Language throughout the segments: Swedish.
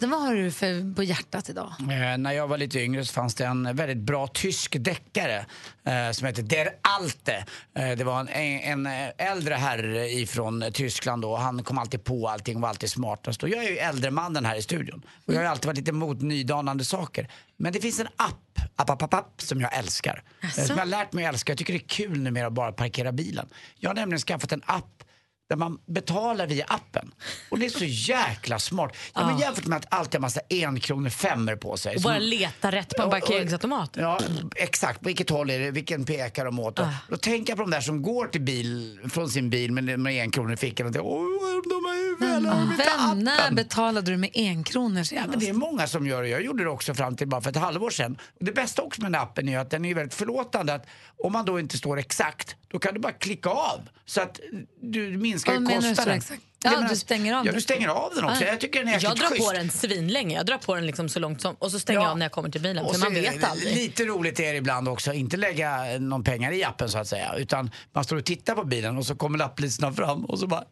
Vad har du för på hjärtat idag? Eh, när jag var lite yngre så fanns det en väldigt bra tysk deckare eh, som hette Der Alte. Eh, det var en, en, en äldre herre ifrån Tyskland då. Han kom alltid på allting och var alltid smartast. Och jag är ju äldremannen här i studion. Och jag har alltid varit lite emot nydanande saker. Men det finns en app, app, app, app, app som jag älskar. Eh, Som jag har lärt mig att älska. Jag tycker det är kul numera att bara parkera bilen. Jag har nämligen skaffat en app där man betalar via appen. Och det är så jäkla smart. Ja, men jämfört med att alltid ha massa en kronor femmer på sig. Och bara leta rätt på en parkeringsautomat. Ja, exakt. På vilket håll är det? Vilken pekar de åt? Ah. Då tänker jag på de där som går till bil, från sin bil med, med en krona i fickan och tänker åh, de är ju väl Vem, när appen?" betalade du med en kronor Ja, senast? men det är många som gör det. Jag gjorde det också fram till bara för ett halvår sedan. Det bästa också med den appen är att den är väldigt förlåtande. Att om man då inte står exakt, då kan du bara klicka av. Så att du minskar Vad ju exakt? Jag Ja, menar- du stänger av Ja, den. du stänger av den också. Ah. Jag tycker den är Jag drar schysst. på den svinlänge. Jag drar på den liksom så långt som... Och så stänger jag av när jag kommer till bilen. Och För man är vet aldrig. Lite roligt är det ibland också, inte lägga någon pengar i appen så att säga. Utan man står och tittar på bilen och så kommer lapplisorna fram och så bara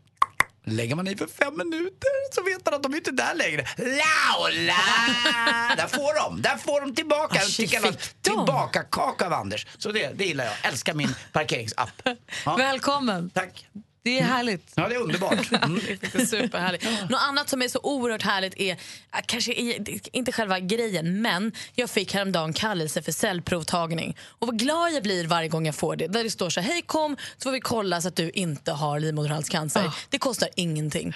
Lägger man i för fem minuter så vet man att de är inte där längre. Laula! Där får de, där får de tillbaka. De? tillbaka kaka av Anders. Så det, det gillar jag. Älskar min parkeringsapp. Ja, Välkommen. tack. Det är härligt. Ja, det är underbart. Mm. Det är superhärligt. Något annat som är så oerhört härligt är, äh, kanske i- inte själva grejen, men jag fick häromdagen kallelse för cellprovtagning. Och vad glad jag blir varje gång jag får det. Där det står så här, hej kom så får vi kolla så att du inte har livmoderhalscancer. Det kostar ingenting.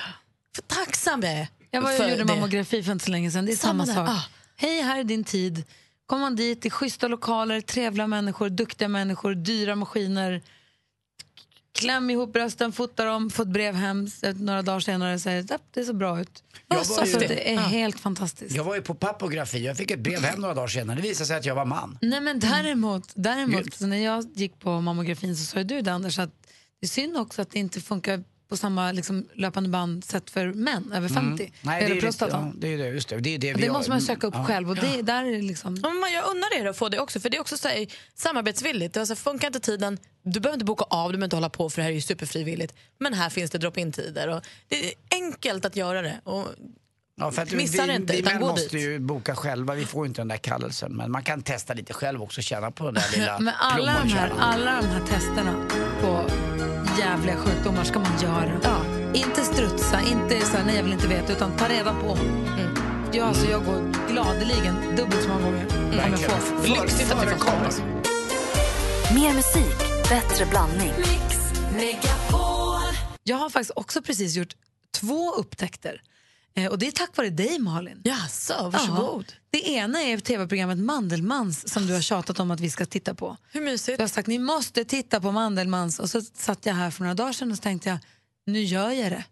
För tacksam jag är Jag var och gjorde det. mammografi för inte så länge sedan. Det är samma, Samma sak. Ah. Hej, här är din tid. Kommer man dit, är schyssta lokaler, trevliga människor, duktiga människor, dyra maskiner. Kläm ihop brösten, fota dem, få ett brev hem eh, några dagar senare och säger att det ser bra ut. Jag var ju- det är helt fantastiskt. Jag var ju på pappografi jag fick ett brev hem några dagar senare. Det visade sig att jag var man. Nej men däremot, däremot Gud. så när jag gick på mammografin så sa du det Anders att det är synd också att det inte funkar på samma liksom, löpande band sätt för män över 50. Mm. Nej, vad det, är prostatan. ja, det är det, just det. Det, är det, det har- måste man söka upp ja. själv och det, där är det liksom... Ja, men jag undrar er att få det också, för det är också så här, samarbetsvilligt. Det är så, funkar inte tiden, du behöver inte boka av, du behöver inte hålla på för det här är ju superfrivilligt. Men här finns det drop-in-tider och det är enkelt att göra det. Och Ja, för att vi, inte, vi män måste dit. ju boka själva, vi får ju inte den där kallelsen. Men man kan testa lite själv också, känna på den där lilla Men alla de, här, alla de här testerna på jävliga sjukdomar ska man göra. Inte strutsa, inte så här, nej jag vill inte veta, utan ta reda på. Mm. Ja, alltså, jag går gladeligen dubbelt så många gånger. om jag Verkligen. får. lyxigt att vi får komma. Mer musik, bättre blandning. Jag har faktiskt också precis gjort två upptäckter. Eh, och det är tack vare dig Malin. Jaså, varsågod. Ja. Det ena är tv-programmet Mandelmans som du har tjatat om att vi ska titta på. Hur mysigt? Du har sagt ni måste titta på Mandelmans och så satt jag här för några dagar sedan och tänkte jag nu gör jag det.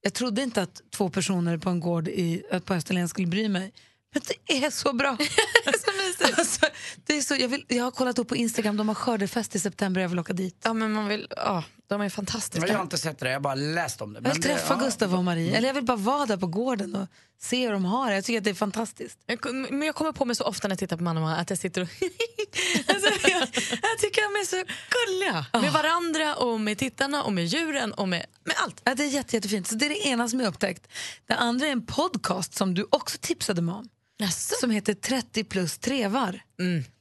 Jag trodde inte att två personer på en gård i, på Österlen skulle bry mig. Men det är så bra. så mysigt. Alltså, det är så, jag, vill, jag har kollat upp på Instagram, de har skördefest i september jag vill åka dit. Ja, men man vill, ja, de är Men fantastiska. jag har inte sett det, jag har bara läst om det. Jag vill Men det- träffa ja. Mm. Gustav och Marie, eller jag vill bara vara där på gården och se hur de har det. Jag tycker att det är fantastiskt. Jag, men jag kommer på mig så ofta när jag tittar på Manna att jag sitter och... alltså, jag, jag tycker de är så gulliga. Med varandra och med tittarna och med djuren och med, med allt. Ja, det är jätte, jättefint. Så det är det ena som jag upptäckt. Det andra är en podcast som du också tipsade mig om. Som heter 30 plus trevar.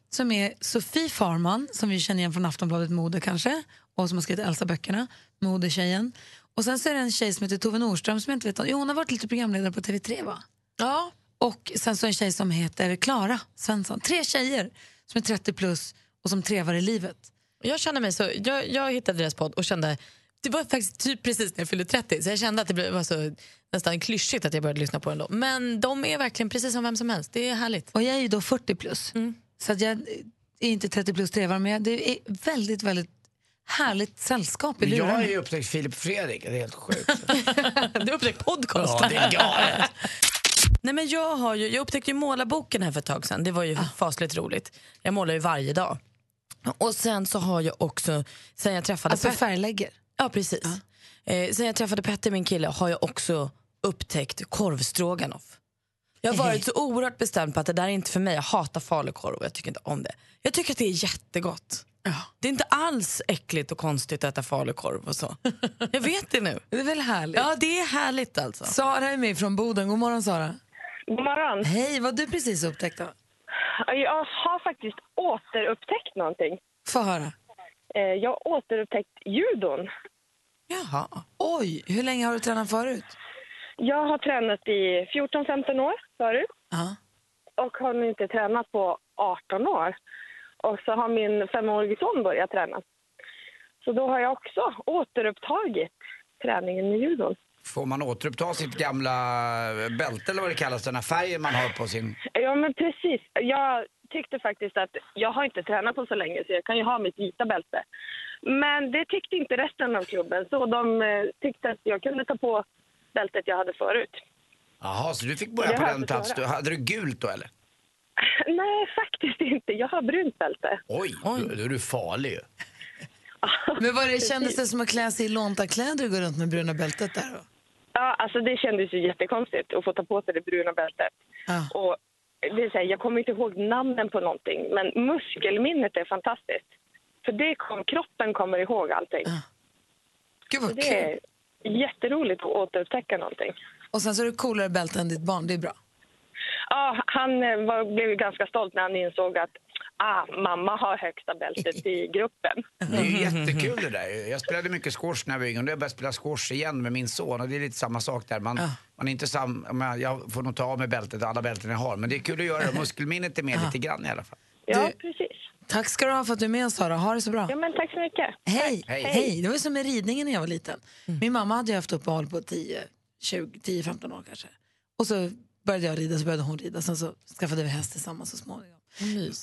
Som är Sofie Farman, som vi känner igen från Aftonbladet Mode kanske, och som har skrivit Elsa-böckerna, modetjejen. Och sen så är det en tjej som heter Tove Nordström som jag inte vet om. Jo, hon har varit lite programledare på TV3 va? Ja. Och sen så en tjej som heter Klara Svensson. Tre tjejer som är 30 plus och som trevar i livet. Jag känner mig så, jag, jag hittade deras podd och kände det var faktiskt typ precis när jag fyllde 30 så jag kände att det var så nästan klyschigt att jag började lyssna på den då. Men de är verkligen precis som vem som helst. Det är härligt. Och jag är ju då 40 plus. Så att jag är inte 30 plus trevar men jag- det är väldigt, väldigt härligt sällskap i Jag har ju upptäckt Filip Fredrik, det är helt sjukt. Du har upptäckt podcast. Ja, det är galet. Nej, men jag, har ju, jag upptäckte ju målarboken här för ett tag sedan. Det var ju fasligt roligt. Jag målar ju varje dag. Och sen så har jag också, sen jag träffade Alltså Pet- färglägger. Ja, precis. Eh, sen jag träffade Petter, min kille, har jag också upptäckt korvstroganoff. Jag har varit så oerhört bestämd på att det där är inte för mig. Jag hatar falukorv och jag tycker inte om det. Jag tycker att det är jättegott. Det är inte alls äckligt och konstigt att äta falukorv och så. Jag vet det nu. Det är väl härligt? Ja, det är härligt alltså. Sara är med från Boden. God morgon Sara. God morgon. Hej, vad har du precis upptäckt då? Jag har faktiskt återupptäckt någonting. Få höra. Eh, Jag har återupptäckt judon. Jaha. Oj, hur länge har du tränat förut? Jag har tränat i 14-15 år förut Ja. och har nu inte tränat på 18 år. Och så har min femårige son börjat träna. Så då har jag också återupptagit träningen med judon. Får man återuppta sitt gamla bälte eller vad det kallas, den här färgen man har på sin... Ja, men precis. Jag tyckte faktiskt att jag har inte tränat på så länge så jag kan ju ha mitt vita bälte. Men det tyckte inte resten av klubben så de eh, tyckte att jag kunde ta på bältet jag hade förut. Jaha, så du fick börja Jag på den plats. Du, hade du gult då eller? Nej, faktiskt inte. Jag har brunt bälte. Oj, Då, då är du farlig. Men vad det, kändes det som att klä sig i lånta kläder och gå runt med bruna bältet där då? Ja, alltså det kändes ju jättekonstigt att få ta på sig det bruna bältet. Ja. Och det är så här, jag kommer inte ihåg namnen på någonting, men muskelminnet är fantastiskt. För det kom, kroppen kommer ihåg allting. Gud Så vad det kul. är jätteroligt att återupptäcka någonting. Och sen så är du coolare bälte än ditt barn, det är bra. Ja, han eh, var, blev ganska stolt när han insåg att ah, mamma har högsta bältet i gruppen. Det är ju jättekul det där. Jag spelade mycket squash när jag var yngre och nu har jag börjat spela squash igen med min son och det är lite samma sak där. Man, man är inte sam, jag får nog ta av mig bältet, alla bälten jag har, men det är kul att göra det. Muskelminnet är med lite grann i alla fall. Ja, Du- precis. Tack ska du ha för att du är med oss Sara. Ha det så bra. Ja, men tack så mycket. Hej. Hej. Hej! Det var som med ridningen när jag var liten. Min mamma hade ju haft uppehåll på 10, 20, 10, 15 år kanske. Och så började jag rida, så började hon rida. Sen så skaffade vi häst tillsammans så småningom.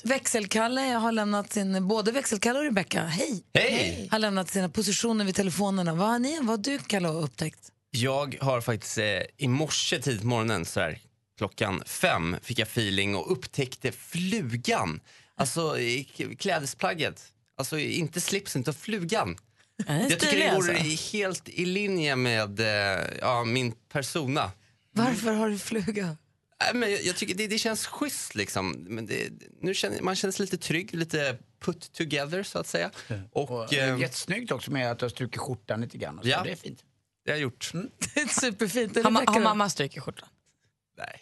Växelkalle har lämnat sin, både Växelkalle och Rebecca, hej, Hej! har lämnat sina positioner vid telefonerna. Vad har ni, vad har du Kalle upptäckt? Jag har faktiskt eh, i morse tidigt på morgonen, så här, klockan fem, fick jag feeling och upptäckte flugan. Alltså i k- klädesplagget. Alltså inte slipsen, utan flugan. Jag tycker det vore helt i linje med eh, ja, min persona. Varför har du fluga? Nej, men jag, jag tycker det, det känns schysst liksom. Men det, nu känner, man känns lite trygg, lite put together så att säga. Och, Och, eh, eh, jättesnyggt också med att du har strukit skjortan lite grann. och Så Ja. Det är fint. det har jag gjort. Det är superfint. Har, ma- har mamma stryker skjortan? Nej,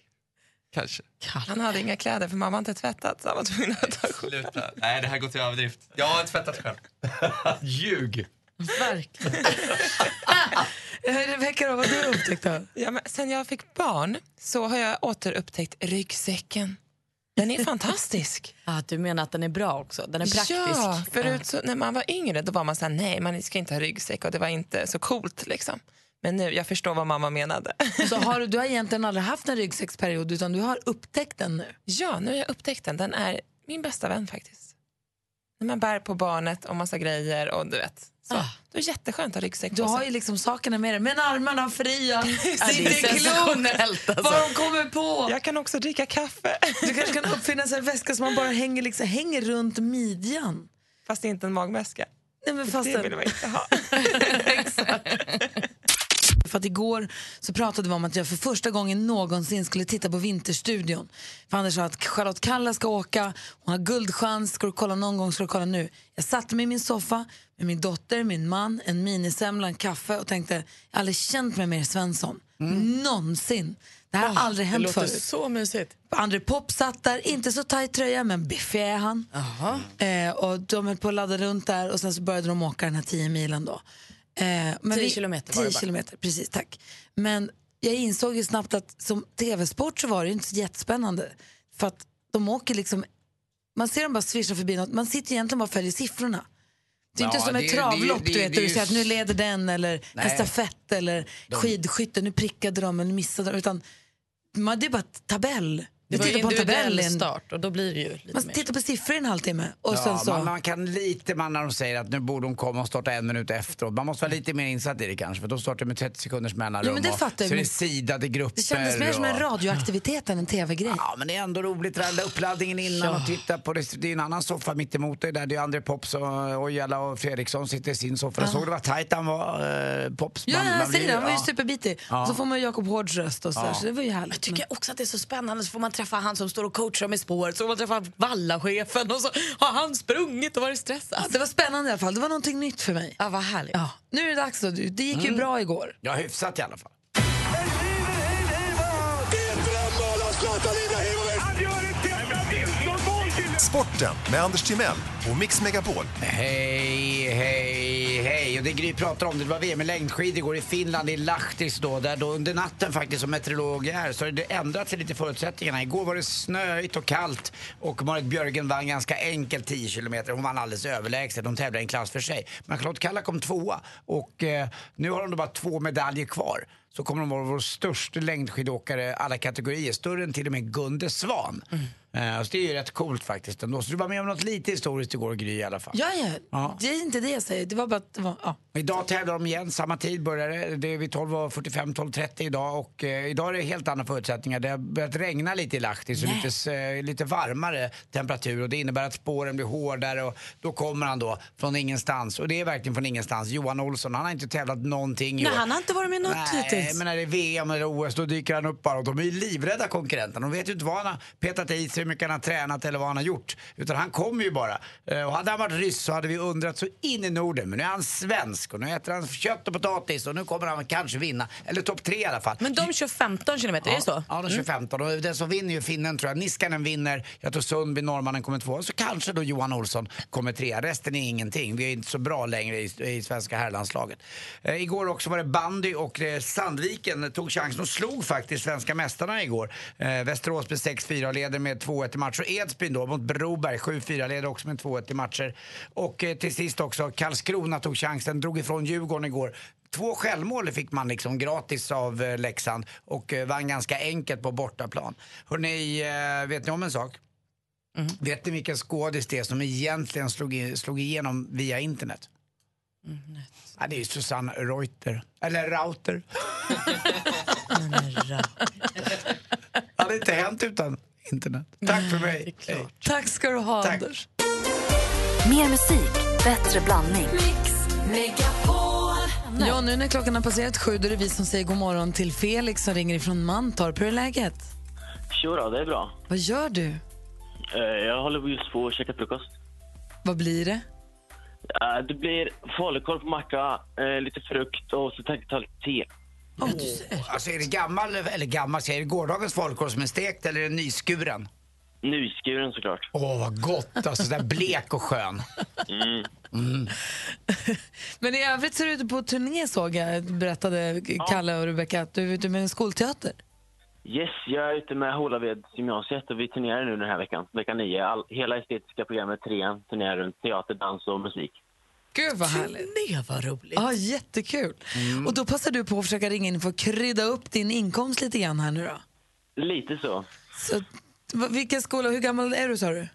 kanske. Han hade inga kläder för mamma inte tvättat så han var tvungen att ta Sluta. Nej, det här går till överdrift. Jag har tvättat själv. Ljug. Verkligen. Rebecca, då, vad har du upptäckt då? Ja, men sen jag fick barn så har jag återupptäckt ryggsäcken. Den är fantastisk. Ah, du menar att den är bra också? Den är praktisk? Ja, förut så, när man var yngre då var man så här, nej man ska inte ha ryggsäck och det var inte så coolt liksom. Men nu, jag förstår vad mamma menade. Så har du, du har egentligen aldrig haft en ryggsäcksperiod utan du har upptäckt den nu? Ja, nu har jag upptäckt den. Den är min bästa vän faktiskt. När man bär på barnet och massa grejer och du vet. Så. Ah. Då är det jätteskönt att ha ryggsäck Du har ju liksom sakerna med dig, men armarna fria. det är sensationellt, alltså. vad de kommer på. Jag kan också dricka kaffe. Du kanske kan uppfinna en väska som man bara hänger, liksom, hänger runt midjan. Fast inte en magväska. Nej, men fast Det vill man inte ha. För att igår så pratade vi om att jag för första gången någonsin skulle titta på Vinterstudion. För Anders sa att Charlotte Kalla ska åka, hon har guldchans, ska du kolla någon gång ska du kolla nu. Jag satte mig i min soffa med min dotter, min man, en minisemla, en kaffe och tänkte, jag har aldrig känt mig mer Svensson. Någonsin. Det här har aldrig Det hänt låter förut. så mysigt. André Pop satt där, inte så tajt tröja men biffig är han. Eh, och de höll på att ladda runt där och sen så började de åka den här 10 milen då. Eh, men 10 vi- kilometer var det 10 bara. kilometer, precis tack. Men jag insåg ju snabbt att som tv-sport så var det ju inte så jättespännande. För att de åker liksom, man ser dem bara svischa förbi något, man sitter egentligen bara och följer siffrorna. Det är Ja, inte som det ett det travlopp det är- du vet, det är där du ser att nu leder den eller en stafett eller skidskytte, nu prickade de eller missade de. Utan man, det är bara tabell Det var ju tittar på en individuell start och då blir det ju lite Man mer. tittar på siffror i en halvtimme och Ja, sen så... man, man kan lite, man när de säger att nu borde hon komma och starta en minut efteråt. Man måste vara lite mer insatt i det kanske, för då startar med 30 sekunders mellanrum. Jo, men det och fattar jag, så är det sidade grupper. Det kändes mer som en och- radioaktivitet än en tv-grej. Ja, men det är ändå roligt där uppladdningen innan och titta på det. Det är en annan soffa mitt emot dig där. Det är André Pops och Ojala och Fredriksson sitter i sin soffa. Jag såg det var tajt han var, eh, Pops. Ja, Man- jag man säger blir- det. Han var ju ja. superbitig. Ja. Och så får man ju Jakob Hårds röst och så, Ja. så det var ju härligt. Jag tycker också att det är så spännande. Så får man träffa han som står och coachar med spåret, så får man träffa vallachefen och så har han sprungit och varit stressad. Ja, det var spännande i alla fall. Det var någonting nytt för mig. Ja, vad härligt. Ja. Nu är det dags då. Det gick ju bra igår. Ja, hyfsat i alla fall. Sporten med Anders Timell och Mix Megapol. Hej, hej, hej. Och det Gry pratar om, det var VM i längdskidor igår i Finland, i Lahtis då, där då under natten faktiskt som meteorolog är, så har det ändrat sig lite förutsättningarna. Igår var det snöigt och kallt och Marit Björgen vann ganska enkelt 10 kilometer. Hon vann alldeles överlägset, de tävlar i en klass för sig. Men Charlotte Kalla kom tvåa och eh, nu har hon då bara två medaljer kvar. Så kommer hon vara vår största längdskidåkare alla kategorier, större än till och med Gunde Svan. Eh, så det är ju rätt coolt faktiskt ändå. Så du var med om något lite historiskt igår Gry i alla fall. Ja, ja. Ja. Det är inte det jag säger. Det var bara att det var, ja. Idag tävlar de igen, samma tid börjar det. Det är vid 12.45, 12.30 idag och eh, idag är det helt andra förutsättningar. Det har börjat regna lite i Lahtis och lite, eh, lite varmare temperatur och det innebär att spåren blir hårdare och då kommer han då från ingenstans och det är verkligen från ingenstans. Johan Olsson, han har inte tävlat någonting Nej, han har inte varit med något Nej, hittills. men när det är VM eller OS då dyker han upp bara och de är ju livrädda konkurrenterna. De vet ju inte vad han har petat i sig, hur mycket han har tränat eller vad han har gjort. Utan han kommer ju bara. Eh, Och hade han varit ryss så hade vi undrat så in i Norden. Men nu är han svensk och nu äter han kött och potatis och nu kommer han kanske vinna. Eller topp tre i alla fall. Men de kör 15 kilometer, är det så? Mm. Ja, de kör 15 och den som vinner ju finnen tror jag. Niskanen vinner, jag tror Sundby, norrmannen kommer två. Så kanske då Johan Olsson kommer trea. Resten är ingenting. Vi är inte så bra längre i, i svenska herrlandslaget. Eh, igår också var det bandy och eh, Sandviken tog chansen och slog faktiskt svenska mästarna igår. Eh, Västerås med 6-4 och leder med 2-1 i matcher. Edsbyn då mot Broberg 7-4 leder också med 2-1 i matcher. Och eh, till sist också Karlskrona tog chansen, drog ifrån Djurgården igår. Två självmål fick man liksom gratis av eh, Leksand och eh, vann ganska enkelt på bortaplan. Hörrni, eh, vet ni om en sak? Vet ni vilken skådis det är som egentligen slog, i, slog igenom via internet? Ja, det är Susanne Reuter. Eller Rauter. Det hade inte hänt utan internet. Tack för mig. Hej. Tack ska du ha, Tack. Anders. Mer musik, bättre blandning. Ja, nu när klockan har passerat sju då är det vi som säger god morgon till Felix som ringer ifrån Mantorp. Hur är läget? Tjora, det är bra. Vad gör du? Eh, Jag håller just på att käka frukost. Vad blir det? Eh, Det blir falukorv på macka, eh, lite frukt och så tänkte jag ta lite te. Alltså är det gammal, eller gammal, är det gårdagens falukorv som är stekt eller är det nyskuren? Nyskuren såklart. Åh, vad gott! Alltså sådär blek och skön. Mm. Men i övrigt så är du ute på turné såg jag, berättade Kalle och Rebecca att du är ute med en skolteater. Yes, jag är ute med Holaveds gymnasiet och vi turnerar nu den här veckan. Vecka nio. All, hela estetiska programmet, trean, turnerar runt teater, dans och musik. Gud vad härligt. Turné, vad roligt. Ja, jättekul. Och då passar du på att försöka ringa in för att krydda upp din inkomst lite grann här nu då. Lite så. Så, vilken skola, hur gammal är du sa du?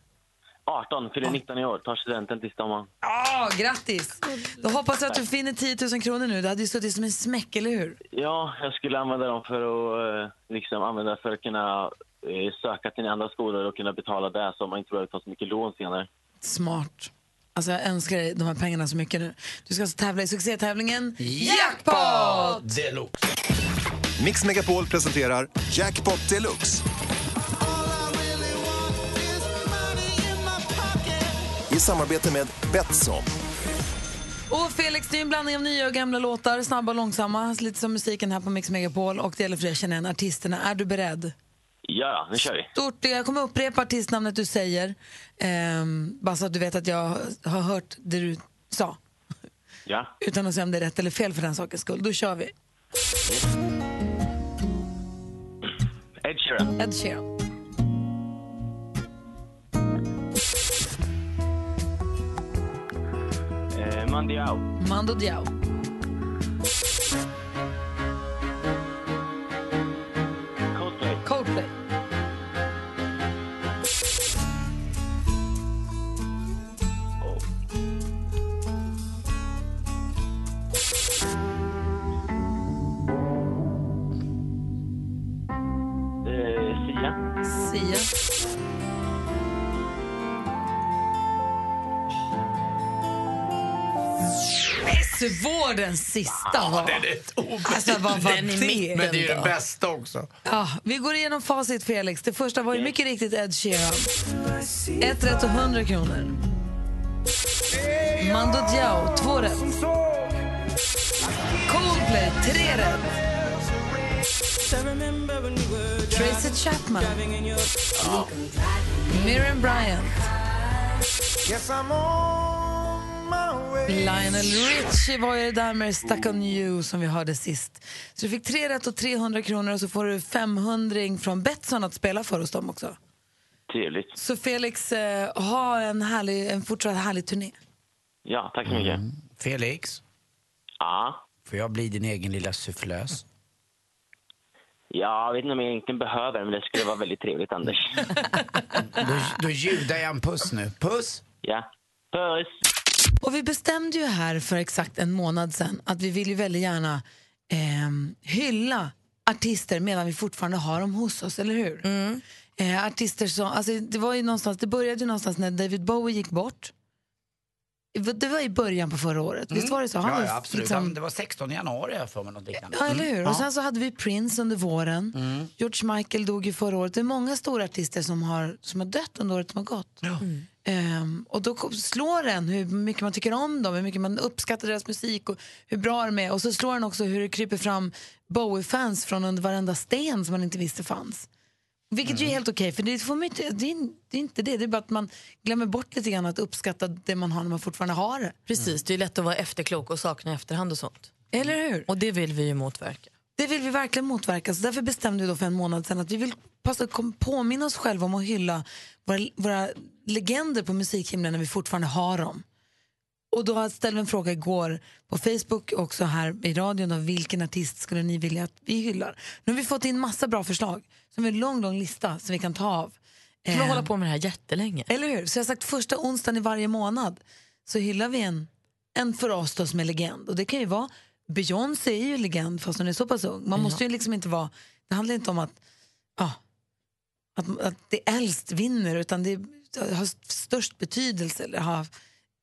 18, fyller 19 i år, tar studenten till sommaren. Ja, grattis! Då hoppas jag att du finner 10 000 kronor nu. Det hade ju suttit som en smäck, eller hur? Ja, jag skulle använda dem för att, eh, liksom, använda för att kunna eh, söka till andra skolor och kunna betala det så man inte behöver ta så mycket lån senare. Smart. Alltså jag önskar dig de här pengarna så mycket nu. Du ska alltså tävla i succétävlingen Jackpot! Deluxe. Mix Megapol presenterar Jackpot Deluxe. I samarbete med Betsson. Och Felix, det är en blandning av nya och gamla låtar, snabba och långsamma, lite som musiken här på Mix Megapol. Och det gäller för dig att känna igen artisterna. Är du beredd? Ja, nu kör vi. Stort, jag kommer upprepa artistnamnet du säger, ehm, bara så att du vet att jag har hört det du sa. Ja. Utan att säga om det är rätt eller fel för den sakens skull. Då kör vi. Ed Sheeran. Ed Sheeran. Eh, Mandy Au. Mando Diao. Svår den sista var. Den är. Alltså, vad var Den är det? mitt, Men det är ju den bästa också. Ja, vi går igenom facit, Felix. Det första var ju mycket riktigt Ed Sheeran. Ett rätt och 100 kronor. Mando Diao, två rätt. Coldplay, tre rätt. Tracy Chapman. Miriam Bryant. Lionel Richie var ju det där med Stuck on you som vi hörde sist. Så du fick tre rätt och 300 kronor och så får du 500 från Betsson att spela för hos dem också. Trevligt. Så Felix, eh, ha en, härlig, en fortsatt härlig turné. Ja, tack så mycket. Felix, Ja. får jag bli din egen lilla sufflös? Ja, jag vet inte om jag egentligen behöver men det skulle vara väldigt trevligt, Anders. Då, då ljudar jag en puss nu. Puss! Ja. Puss! Och vi bestämde ju här för exakt en månad sedan att vi vill ju väldigt gärna ehm, hylla artister medan vi fortfarande har dem hos oss, eller hur? Eh, artister som, alltså det var ju någonstans, det började ju någonstans när David Bowie gick bort. Det var i början på förra året, visst var det så? Han Mm. Ja, ja, absolut. liksom- Det var 16 januari jag för mig. Något liknande. Ja, eller hur? Mm. Och sen så hade vi Prince under våren. Mm. George Michael dog ju förra året. Det är många stora artister som har, som har dött under året som har gått. Ehm, och då slår den hur mycket man tycker om dem, hur mycket man uppskattar deras musik och hur bra de är. Och så slår den också hur det kryper fram Bowie-fans från under varenda sten som man inte visste fanns. Vilket ju är helt okej, för det, får man inte, det, är, det är inte det. Det är bara att man glömmer bort lite grann att uppskatta det man har när man fortfarande har det. Precis, det är lätt att vara efterklok och sakna efterhand och sånt. Eller hur? Och det vill vi ju motverka. Det vill vi verkligen motverka. Så därför bestämde vi då för en månad sedan att vi vill passa, kom, påminna oss själva om att hylla våra, våra legender på musikhimlen när vi fortfarande har dem. Och då ställde vi en fråga igår på Facebook och också här i radion. Då, vilken artist skulle ni vilja att vi hyllar? Nu har vi fått in massa bra förslag. Har en lång, lång lista som vi kan ta av. Kan vi Eh, hålla på med det här jättelänge? Eller hur? Så jag har sagt första onsdagen i varje månad så hyllar vi en, en för oss då som är legend. Och det kan ju vara, Beyoncé är ju legend fast hon är så pass ung. Man måste ju liksom inte vara, det handlar inte om att, ja, att, att det äldst vinner utan det har störst betydelse eller har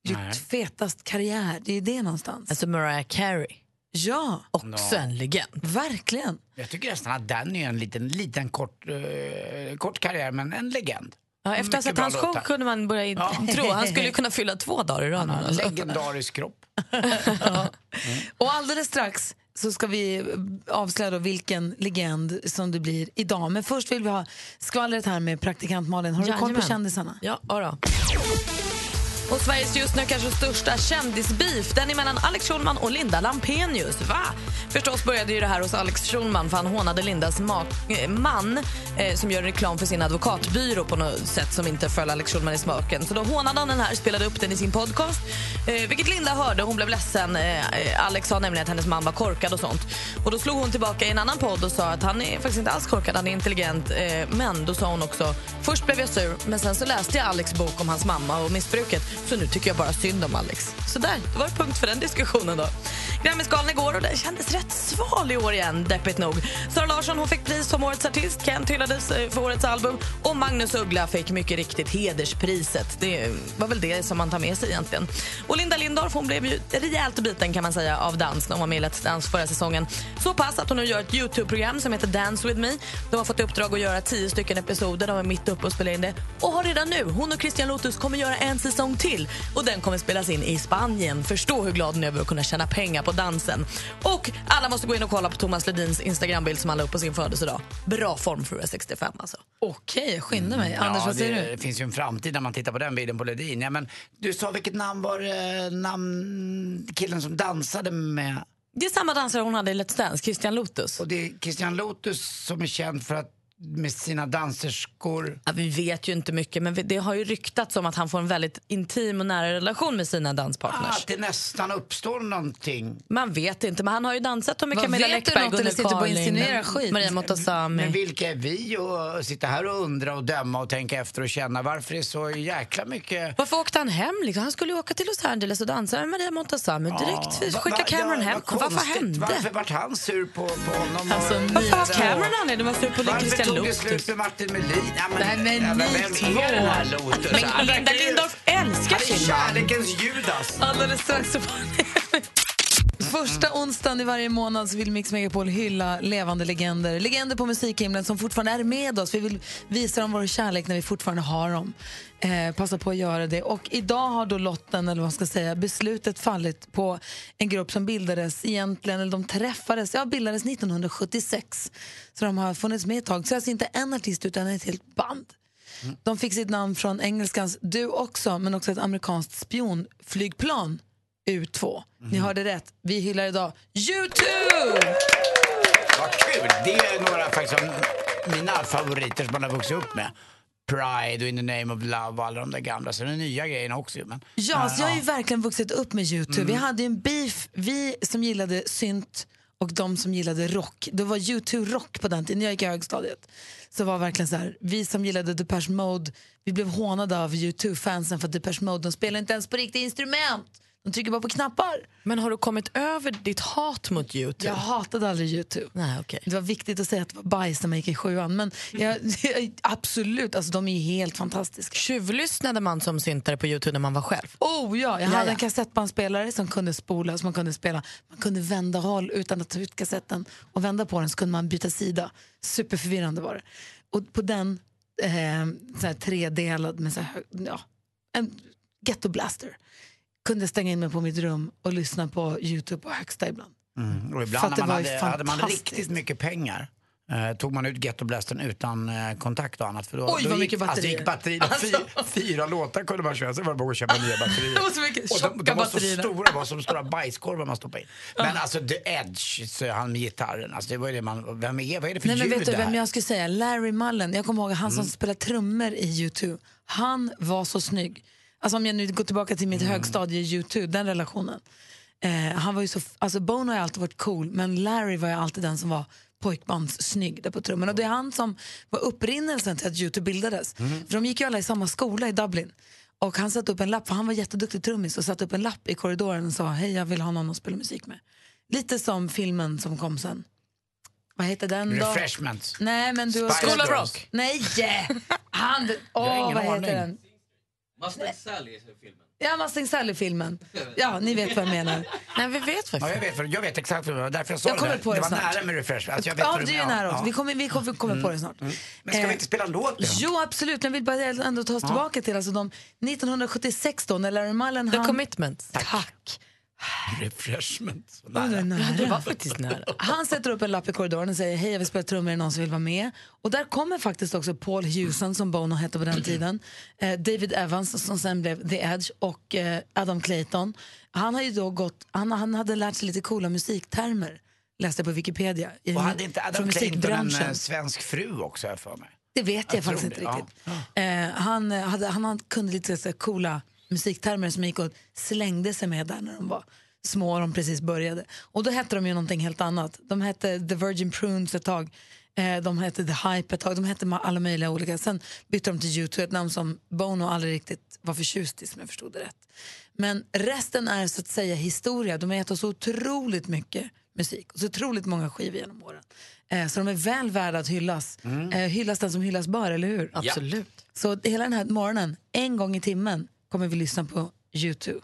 gjort Nej. fetast karriär. Det är ju det någonstans. Alltså Mariah Carey. Ja. Också en legend. Verkligen. Jag tycker nästan att Danny är en liten, liten kort, eh, kort karriär, men en legend. Ja, efter att ha sett hans show kunde man börja Ja. tro han skulle kunna fylla två dagar i rad. Alltså. legendarisk kropp. Och alldeles strax så ska vi avslöja då vilken legend som det blir idag. Men först vill vi ha skvallret här med praktikant Malin. Har du koll på kändisarna? Ja, då. Och Sveriges just nu kanske största kändisbeef, den är mellan Alex Schulman och Linda Lampenius. Va? Förstås började ju det här hos Alex Schulman för han hånade Lindas ma- eh, man eh, som gör reklam för sin advokatbyrå på något sätt som inte föll Alex Schulman i smaken. Så då hånade han den här, spelade upp den i sin podcast. Eh, vilket Linda hörde, hon blev ledsen. Eh, eh, Alex sa nämligen att hennes man var korkad och sånt. Och då slog hon tillbaka i en annan podd och sa att han är faktiskt inte alls korkad, han är intelligent. Eh, men då sa hon också, först blev jag sur men sen så läste jag Alex bok om hans mamma och missbruket. Så nu tycker jag bara synd om Alex. Så där, det var punkt för den diskussionen då. Grammisgalan igår och den kändes rätt sval i år igen, deppigt nog. Sara Larsson hon fick pris som årets artist, Kent hyllades eh, för årets album och Magnus Uggla fick mycket riktigt hederspriset. Det var väl det som man tar med sig egentligen. Och Linda Lindorff hon blev ju rejält biten kan man säga av dans när hon var med i Let's Dance förra säsongen. Så pass att hon nu gör ett Youtube-program som heter Dance with me. De har fått i uppdrag att göra tio stycken episoder, de är mitt uppe och spelar in det. Och har redan nu, hon och Christian Lotus kommer göra en säsong till. Och den kommer spelas in i Spanien. Förstå hur glad hon är över att kunna tjäna pengar på dansen. Och alla måste gå in och kolla på Thomas Ledins Instagrambild som han la upp på sin födelsedag. Bra form för att vara 65 alltså. Okej, jag skyndar mig. Anders, ja, vad säger det, du? Det finns ju en framtid när man tittar på den bilden på Ledin. Ja, men du sa vilket namn var eh, namn, killen som dansade med? Det är samma dansare hon hade i Let's Dance, Christian Lotus. Och det är Christian Lotus som är känd för att med sina danserskor. Ja, vi vet ju inte mycket, men det har ju ryktats om att han får en väldigt intim och nära relation med sina danspartners. Att det nästan uppstår någonting. Man vet inte, men han har ju dansat med Vad Camilla Läckberg, insinuerar skit? Maria Montazami. Men vilka är vi att sitta här och undra och döma och tänka efter och känna varför det är så jäkla mycket... Varför åkte han hem? Liksom? Han skulle ju åka till Los Angeles och dansa med Maria Montazami. Direkt Va- skicka va- Cameron ja, hem. vad Varför hände? Varför vart han sur på, på honom? Alltså, Och- varför var Cameron anledning att vara sur på Christian tog det slut med Martin Melin. Ja, men, Nej, men ja, ni vem två. är den här Lotus? Men Han Linda Lindorff älskar Han är sin man. kärlekens Judas. Alldeles strax så får. Första onsdagen i varje månad så vill Mix Megapol hylla levande legender. Legender på musikhimlen som fortfarande är med oss. Vi vill visa dem vår kärlek när vi fortfarande har dem. Eh, passa på att göra det. Och idag har då lotten, eller vad ska säga, beslutet fallit på en grupp som bildades egentligen, eller de träffades, ja bildades 1976. Så de har funnits med ett tag. Så det är alltså inte en artist utan ett helt band. De fick sitt namn från engelskans du också, men också ett amerikanskt spionflygplan, U2. Ni hörde rätt, vi hyllar idag YouTube! Vad kul! Det är några faktiskt av mina favoriter som man har vuxit upp med. Pride och In the name of love och alla de där gamla. Så de nya grejerna också. Men, Ja, så jag har ju verkligen vuxit upp med YouTube. Vi hade ju en beef, vi som gillade synt och de som gillade rock. Det var YouTube rock på den tiden, när jag gick i högstadiet. Så var verkligen så här, vi som gillade Depeche Mode, vi blev hånade av YouTube-fansen för att Depeche Mode, de spelar inte ens på riktiga instrument. De trycker bara på knappar. Men har du kommit över ditt hat mot Youtube? Jag hatade aldrig Youtube. Nej, okay. Det var viktigt att säga att det var bajs när man gick i sjuan. Men jag, absolut, alltså, de är ju helt fantastiska. Tjuvlyssnade man som syntare på Youtube när man var själv? Oh ja, jag Ja, hade en kassettbandspelare som kunde spola, som man kunde spela. Man kunde vända håll utan att ta ut kassetten och vända på den så kunde man byta sida. Superförvirrande var det. Och på den, eh, så här tredelad med så här, ja, en ghetto blaster kunde stänga in mig på mitt rum och lyssna på Youtube på högsta ibland. Mm. Och ibland när man hade, hade man riktigt mycket pengar eh, tog man ut Gettoblastern utan eh, kontakt och annat. För då, Oj, då vad gick, mycket Alltså, batterier. gick batterier fy, fyra låtar kunde man köra, sen var det bara att köpa nya batterier. Det var så mycket och de, de var så batterier. stora, var som stora bajskorvar man stoppade in. Men alltså The Edge, så han med gitarren, alltså, det var ju det man, vem är, vad är det för Nej, men ljud vet du vem jag skulle säga? Larry Mullen. Jag kommer ihåg han som Mm. spelar trummor i U2. Han var så snygg. Alltså om jag nu går tillbaka till Mm. mitt högstadie U2, den relationen. Eh, han var ju så, alltså Bono har ju alltid varit cool, men Larry var ju alltid den som var pojkbandssnygg där på trummorna. Och det är han som var upprinnelsen till att U2 bildades. Mm. För de gick ju alla i samma skola i Dublin. Och han satte upp en lapp, för han var jätteduktig trummis och satte upp en lapp i korridoren och sa hej jag vill ha någon att spela musik med. Lite som filmen som kom sen. Vad heter den då? Refreshments. Nej men du School of. Rock. Nej! Han, Jag har åh ingen vad heter aning. den? Mustang Sally är filmen. Ja, Mustang Sally-filmen. Ja, ni vet vad jag menar. Nej, vi vet Ja, jag, vet, för jag vet exakt vad det var, därför jag sa Jag kommer det. på det det var snart. nära med Refreshments. Alltså, jag vet Ja, vad du är nära också. Ja. Vi kommer, vi kommer, kommer på det snart. Men ska vi inte spela låt nu? Jo, absolut. Men jag vill bara ändå ta oss Ja. tillbaka till alltså de 1976 då, när Larry Mullen... The han, Commitments. Tack. Refreshment. Oh, det är nära. nära. Det var faktiskt nära. Han sätter upp en lapp i korridoren och säger hej jag vill spela trummor, är det någon som vill vara med? Och där kommer faktiskt också Paul Hewson som Bono hette på den tiden, eh, David Evans som sen blev The Edge och eh, Adam Clayton. Han, har ju då gått, han, han hade lärt sig lite coola musiktermer, läste på Wikipedia. I, Och hade inte från Adam Clayton en musikbranschen. eh, svensk fru också, för mig? Det vet jag, Jag faktiskt inte det, riktigt. Eh, han, eh, hade, han hade, kunde lite så här coola musiktermer som gick och slängde sig med där när de var små och de precis började. Och då hette de ju någonting helt annat. De hette The Virgin Prunes ett tag. Eh, de hette The Hype ett tag. De hette alla möjliga olika. Sen bytte de till U2, ett namn som Bono aldrig riktigt var förtjust i som jag förstod det rätt. Men resten är så att säga historia. De har gett oss otroligt mycket musik och så otroligt många skivor genom åren. Eh, så de är väl värda att hyllas. Mm. Eh, hyllas den som hyllas bör, eller hur? Absolut. Så hela den här morgonen, en gång i timmen, kommer vi lyssna på U2.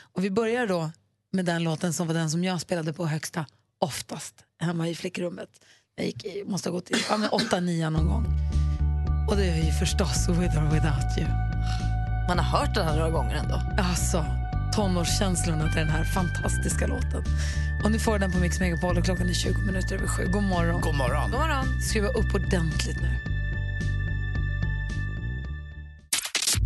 Och vi börjar då med den låten som var den som jag spelade på högsta oftast hemma i flickrummet. Jag gick i, måste ha gått i ja, men åtta, nio någon gång. Och det är ju förstås With or Without You. Man har hört den här några gånger ändå. Alltså, tonårskänslorna till den här fantastiska låten. Och nu får du den på Mix Megapol och klockan är 20 minuter över sju. God morgon. God morgon. God morgon. Skruva upp ordentligt nu.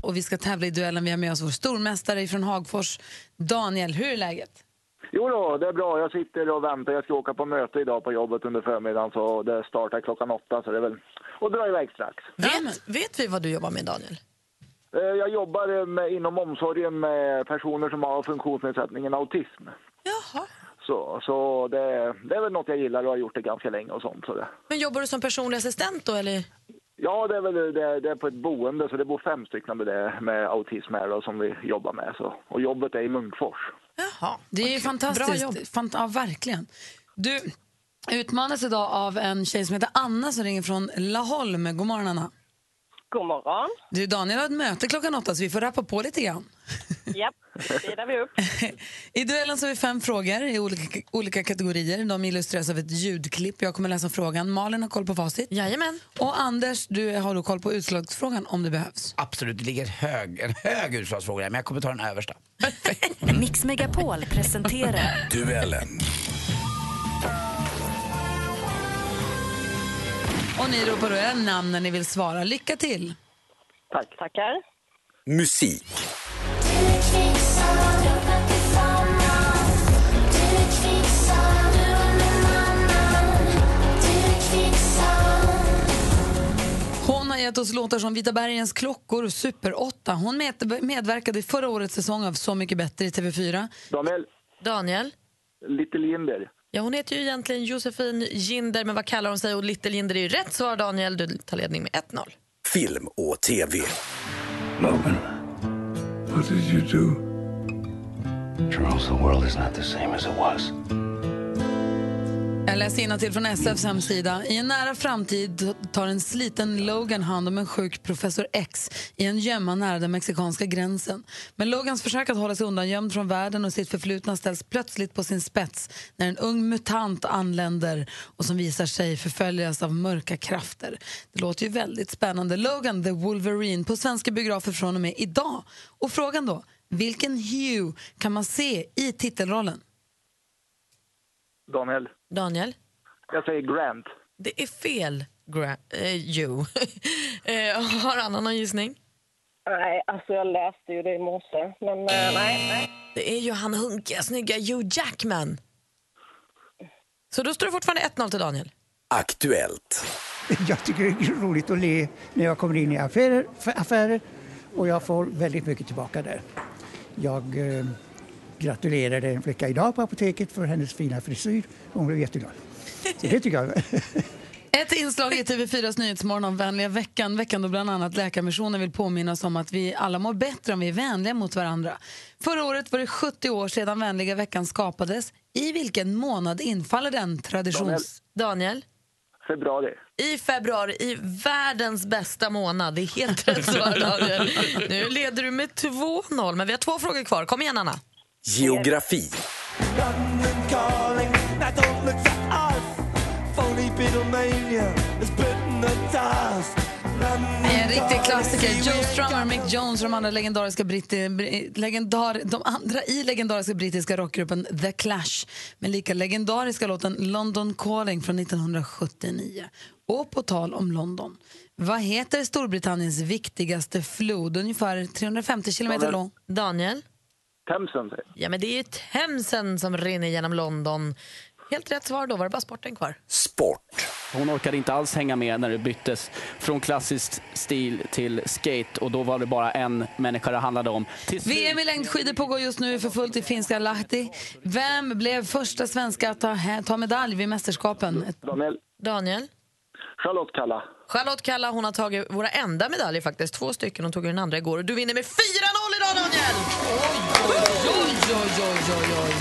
Och vi ska tävla i duellen. Vi har med oss vår stormästare från Hagfors, Daniel. Hur är läget? Jo då, det är bra. Jag sitter och väntar. Jag ska åka på möte idag på jobbet under förmiddagen så det startar klockan åtta så det är väl och dra iväg strax. Vet, vet vi vad du jobbar med, Daniel? Eh, Jag jobbar med, inom omsorgen med personer som har funktionsnedsättningen autism. Jaha. Så, så det, det är väl något jag gillar och har gjort det ganska länge och sånt. Så det. Men jobbar du som personlig assistent då, eller? Ja, det är väl det, det är på ett boende så det bor fem stycken med, det, med autism här då, som vi jobbar med. Så. Och jobbet är i Munkfors. Jaha. Det är ju fantastiskt. Bra jobb. Fant- ja, verkligen. Du, Utmanas idag av en tjej som heter Anna som ringer från Laholm. God morgon, Anna. God morgon. Du, Daniel har ett möte klockan åtta så vi får rappa på lite grann. Japp, speedar vi upp. I duellen så har vi fem frågor i olika, olika kategorier. De illustreras av ett ljudklipp. Jag kommer läsa frågan. Malin har koll på facit. Jajamän. Och Anders, du har då koll på utslagsfrågan om det behövs. Absolut, det ligger hög, en hög utslagsfråga men jag kommer ta den översta. Mix Megapol presenterar Duellen. Och ni ropar då era namn när ni vill svara. Lycka till! Tack. Tackar. Musik. Hon har gett oss låtar som Vita bergens klockor och Super 8. Hon med, medverkade i förra årets säsong av Så mycket bättre i TV4. Daniel, Daniel? Little Jinder. Ja, hon heter ju egentligen Josefin Ginder, men vad kallar hon sig? Och Little Jinder är ju rätt svar, Daniel. Du tar ledning med 1-0. Film och TV. Logan, what did you do? Charles, the world is not the same as it was. Jag läser till från SFs hemsida. I en nära framtid tar en sliten Logan hand om en sjuk professor X i en gömma nära den mexikanska gränsen. Men Logans försök att hålla sig undangömd från världen och sitt förflutna ställs plötsligt på sin spets när en ung mutant anländer och som visar sig förföljas av mörka krafter. Det låter ju väldigt spännande. Logan the Wolverine på svenska biografer från och med idag. Och frågan då, vilken Hugh kan man se i titelrollen? Daniel. Daniel? Jag säger Grant. Det är fel, Gra- eh, you. eh, har Anna någon gissning? Nej, alltså jag läste ju det i morse, men eh, nej, nej. Det är ju han hunkiga, snygga Hugh Jackman. Så då står det fortfarande 1-0 till Daniel. Aktuellt. Jag tycker det är roligt att le när jag kommer in i affärer, affärer och jag får väldigt mycket tillbaka där. Jag eh, gratulerade en flicka idag på apoteket för hennes fina frisyr hon blev jätteglad. Så det tycker jag. Ett inslag i TV4s Nyhetsmorgon om vänliga veckan. Veckan då bland annat Läkarmissionen vill påminna oss om att vi alla mår bättre om vi är vänliga mot varandra. Förra året var det 70 år sedan vänliga veckan skapades. I vilken månad infaller den traditions... Daniel? Februari. I februari, i världens bästa månad. Det är helt rätt svar, Daniel. Nu leder du med 2-0, men vi har två frågor kvar. Kom igen, Anna. Geografi. En riktig klassiker. Joe Strummer, Mick Jones och de andra legendariska, britti, bri- legendar, de andra i legendariska brittiska rockgruppen The Clash med lika legendariska låten London Calling från 1979. Och på tal om London, vad heter Storbritanniens viktigaste flod? Ungefär 350 kilometer lång. Daniel? Themsen Ja, men det är ju Themsen som rinner genom London. Helt rätt svar, då var det bara sporten kvar. Sport. Hon orkade inte alls hänga med när det byttes från klassisk stil till skate och då var det bara en människa det handlade om. Till slut- VM i längdskidor pågår just nu för fullt i finska Lahti. Vem blev första svenska att ta, ta medalj vid mästerskapen? Daniel. Daniel? Charlotte Kalla. Charlotte Kalla hon har tagit våra enda medaljer faktiskt. Två stycken. Hon tog den andra igår. Och du vinner med 4-0 idag Daniel! Oj, oj, oj, oj, oj.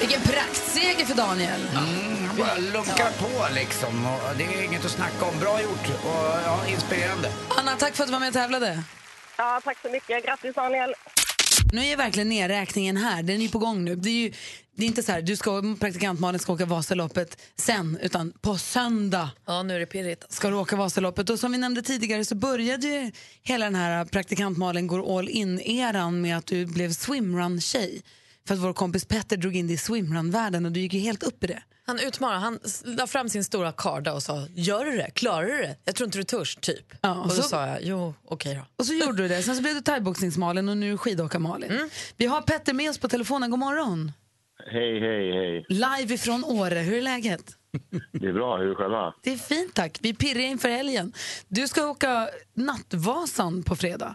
Vilken praktseger för Daniel. Mm, han bara lunkar på liksom. Och det är inget att snacka om. Bra gjort och ja, inspirerande. Anna, tack för att du var med och tävlade. Ja, tack så mycket. Grattis Daniel. Nu är verkligen nedräkningen här. Den är på gång nu. Det är ju det är inte så här, du ska, praktikant Malin ska åka Vasaloppet sen, utan på söndag Ja, nu är det pirrigt. ska du åka Vasaloppet. Och som vi nämnde tidigare så började ju hela den här praktikant Malin går all in-eran med att du blev swimrun-tjej. För att vår kompis Petter drog in dig i swimrun-världen och du gick ju helt upp i det. Han utmanade, han la fram sin stora karda och sa Gör du det? Klarar du det? Jag tror inte du törs, typ. Ja, och och då så- sa jag, jo, okej då. Och så gjorde du det. Sen så blev du thaiboxnings-Malin och nu är skidåkar-Malin. Vi har Petter med oss på telefonen. God morgon. Hej, hej, hej. Live ifrån Åre. Hur är läget? Det är bra. Hur är själva? Det är fint tack. Vi pirrar inför helgen. Du ska åka Nattvasan på fredag.